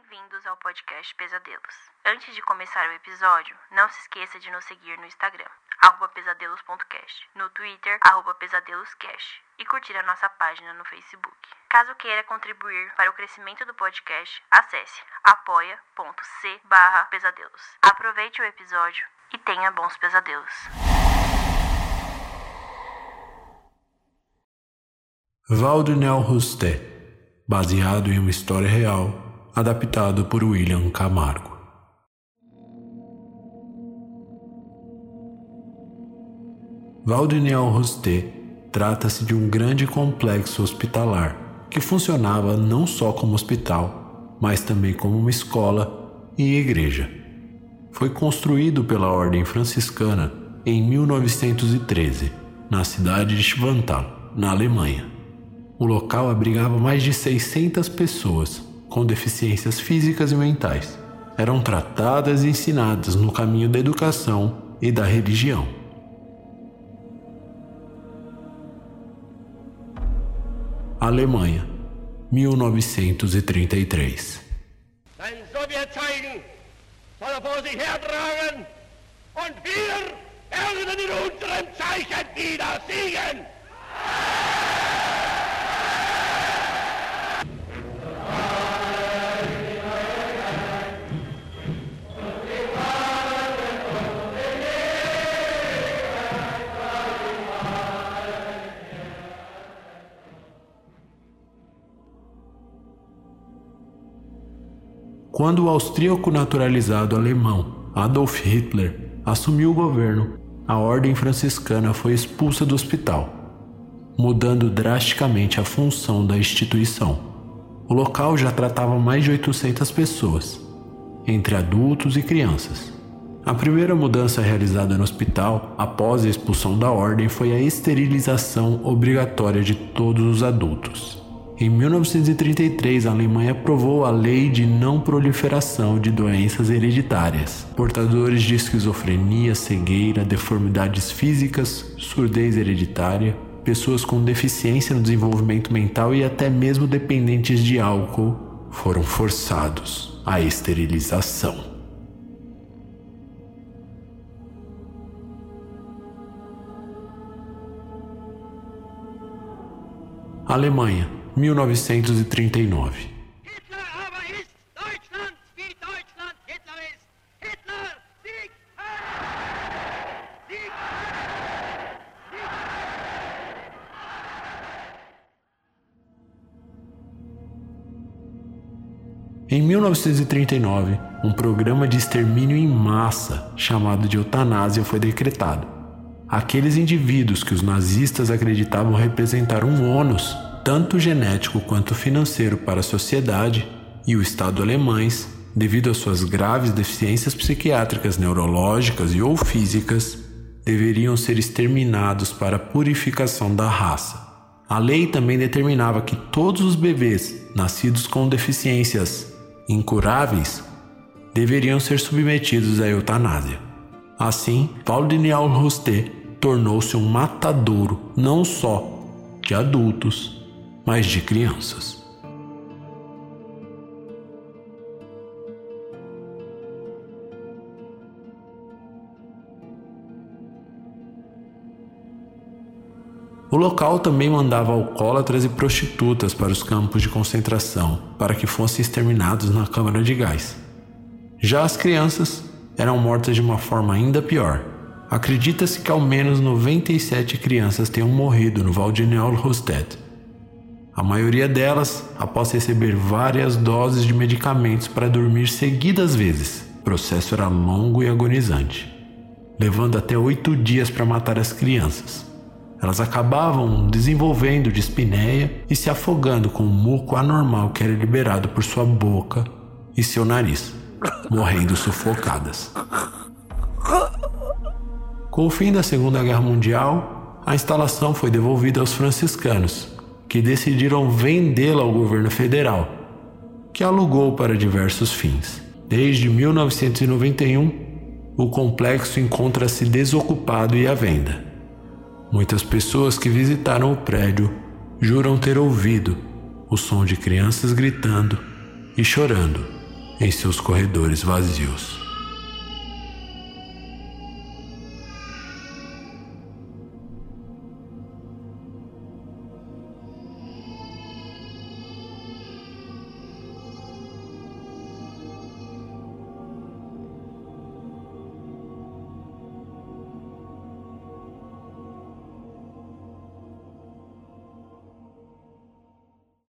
Bem-vindos ao podcast Pesadelos. Antes de começar o episódio, não se esqueça de nos seguir no Instagram, pesadelos.cast, no Twitter, pesadeloscast e curtir a nossa página no Facebook. Caso queira contribuir para o crescimento do podcast, acesse apoia.c pesadelos. Aproveite o episódio e tenha bons pesadelos. Valdinel Rusté, baseado em uma história real, adaptado por William Camargo. Valdinel Rusté trata-se de um grande complexo hospitalar que funcionava não só como hospital, mas também como uma escola e igreja. Foi construído pela Ordem Franciscana em 1913, na cidade de Schwantal, na Alemanha. O local abrigava mais de 600 pessoas com deficiências físicas e mentais. Eram tratadas e ensinadas no caminho da educação e da religião. Alemanha, 1933. Ein Sowjetzeichen soll er vor sich hertragen und wir werden in unserem Zeichen wieder siegen! Quando o austríaco naturalizado alemão Adolf Hitler assumiu o governo, a ordem franciscana foi expulsa do hospital, mudando drasticamente a função da instituição. O local já tratava mais de 800 pessoas, entre adultos e crianças. A primeira mudança realizada no hospital após a expulsão da ordem foi a esterilização obrigatória de todos os adultos. Em 1933, a Alemanha aprovou a Lei de Não Proliferação de Doenças Hereditárias. Portadores de esquizofrenia, cegueira, deformidades físicas, surdez hereditária, pessoas com deficiência no desenvolvimento mental e até mesmo dependentes de álcool foram forçados à esterilização. Alemanha 1939. Em 1939, um programa de extermínio em massa chamado de eutanásia foi decretado. Aqueles indivíduos que os nazistas acreditavam representar um ônus tanto genético quanto financeiro para a sociedade e o Estado alemães, devido às suas graves deficiências psiquiátricas, neurológicas e ou físicas, deveriam ser exterminados para a purificação da raça. A lei também determinava que todos os bebês nascidos com deficiências incuráveis deveriam ser submetidos à eutanásia. Assim, Paulo Daniel Rusté tornou-se um matadouro não só de adultos, mas de crianças. O local também mandava alcoólatras e prostitutas para os campos de concentração, para que fossem exterminados na câmara de gás. Já as crianças eram mortas de uma forma ainda pior. Acredita-se que ao menos 97 crianças tenham morrido no Valdinel Rosted, a maioria delas após receber várias doses de medicamentos para dormir seguidas vezes. O processo era longo e agonizante, levando até oito dias para matar as crianças. Elas acabavam desenvolvendo dispneia e se afogando com o muco anormal que era liberado por sua boca e seu nariz, morrendo sufocadas. Com o fim da Segunda Guerra Mundial, a instalação foi devolvida aos franciscanos, que decidiram vendê-la ao governo federal, que alugou para diversos fins. Desde 1991, o complexo encontra-se desocupado e à venda. Muitas pessoas que visitaram o prédio juram ter ouvido o som de crianças gritando e chorando em seus corredores vazios.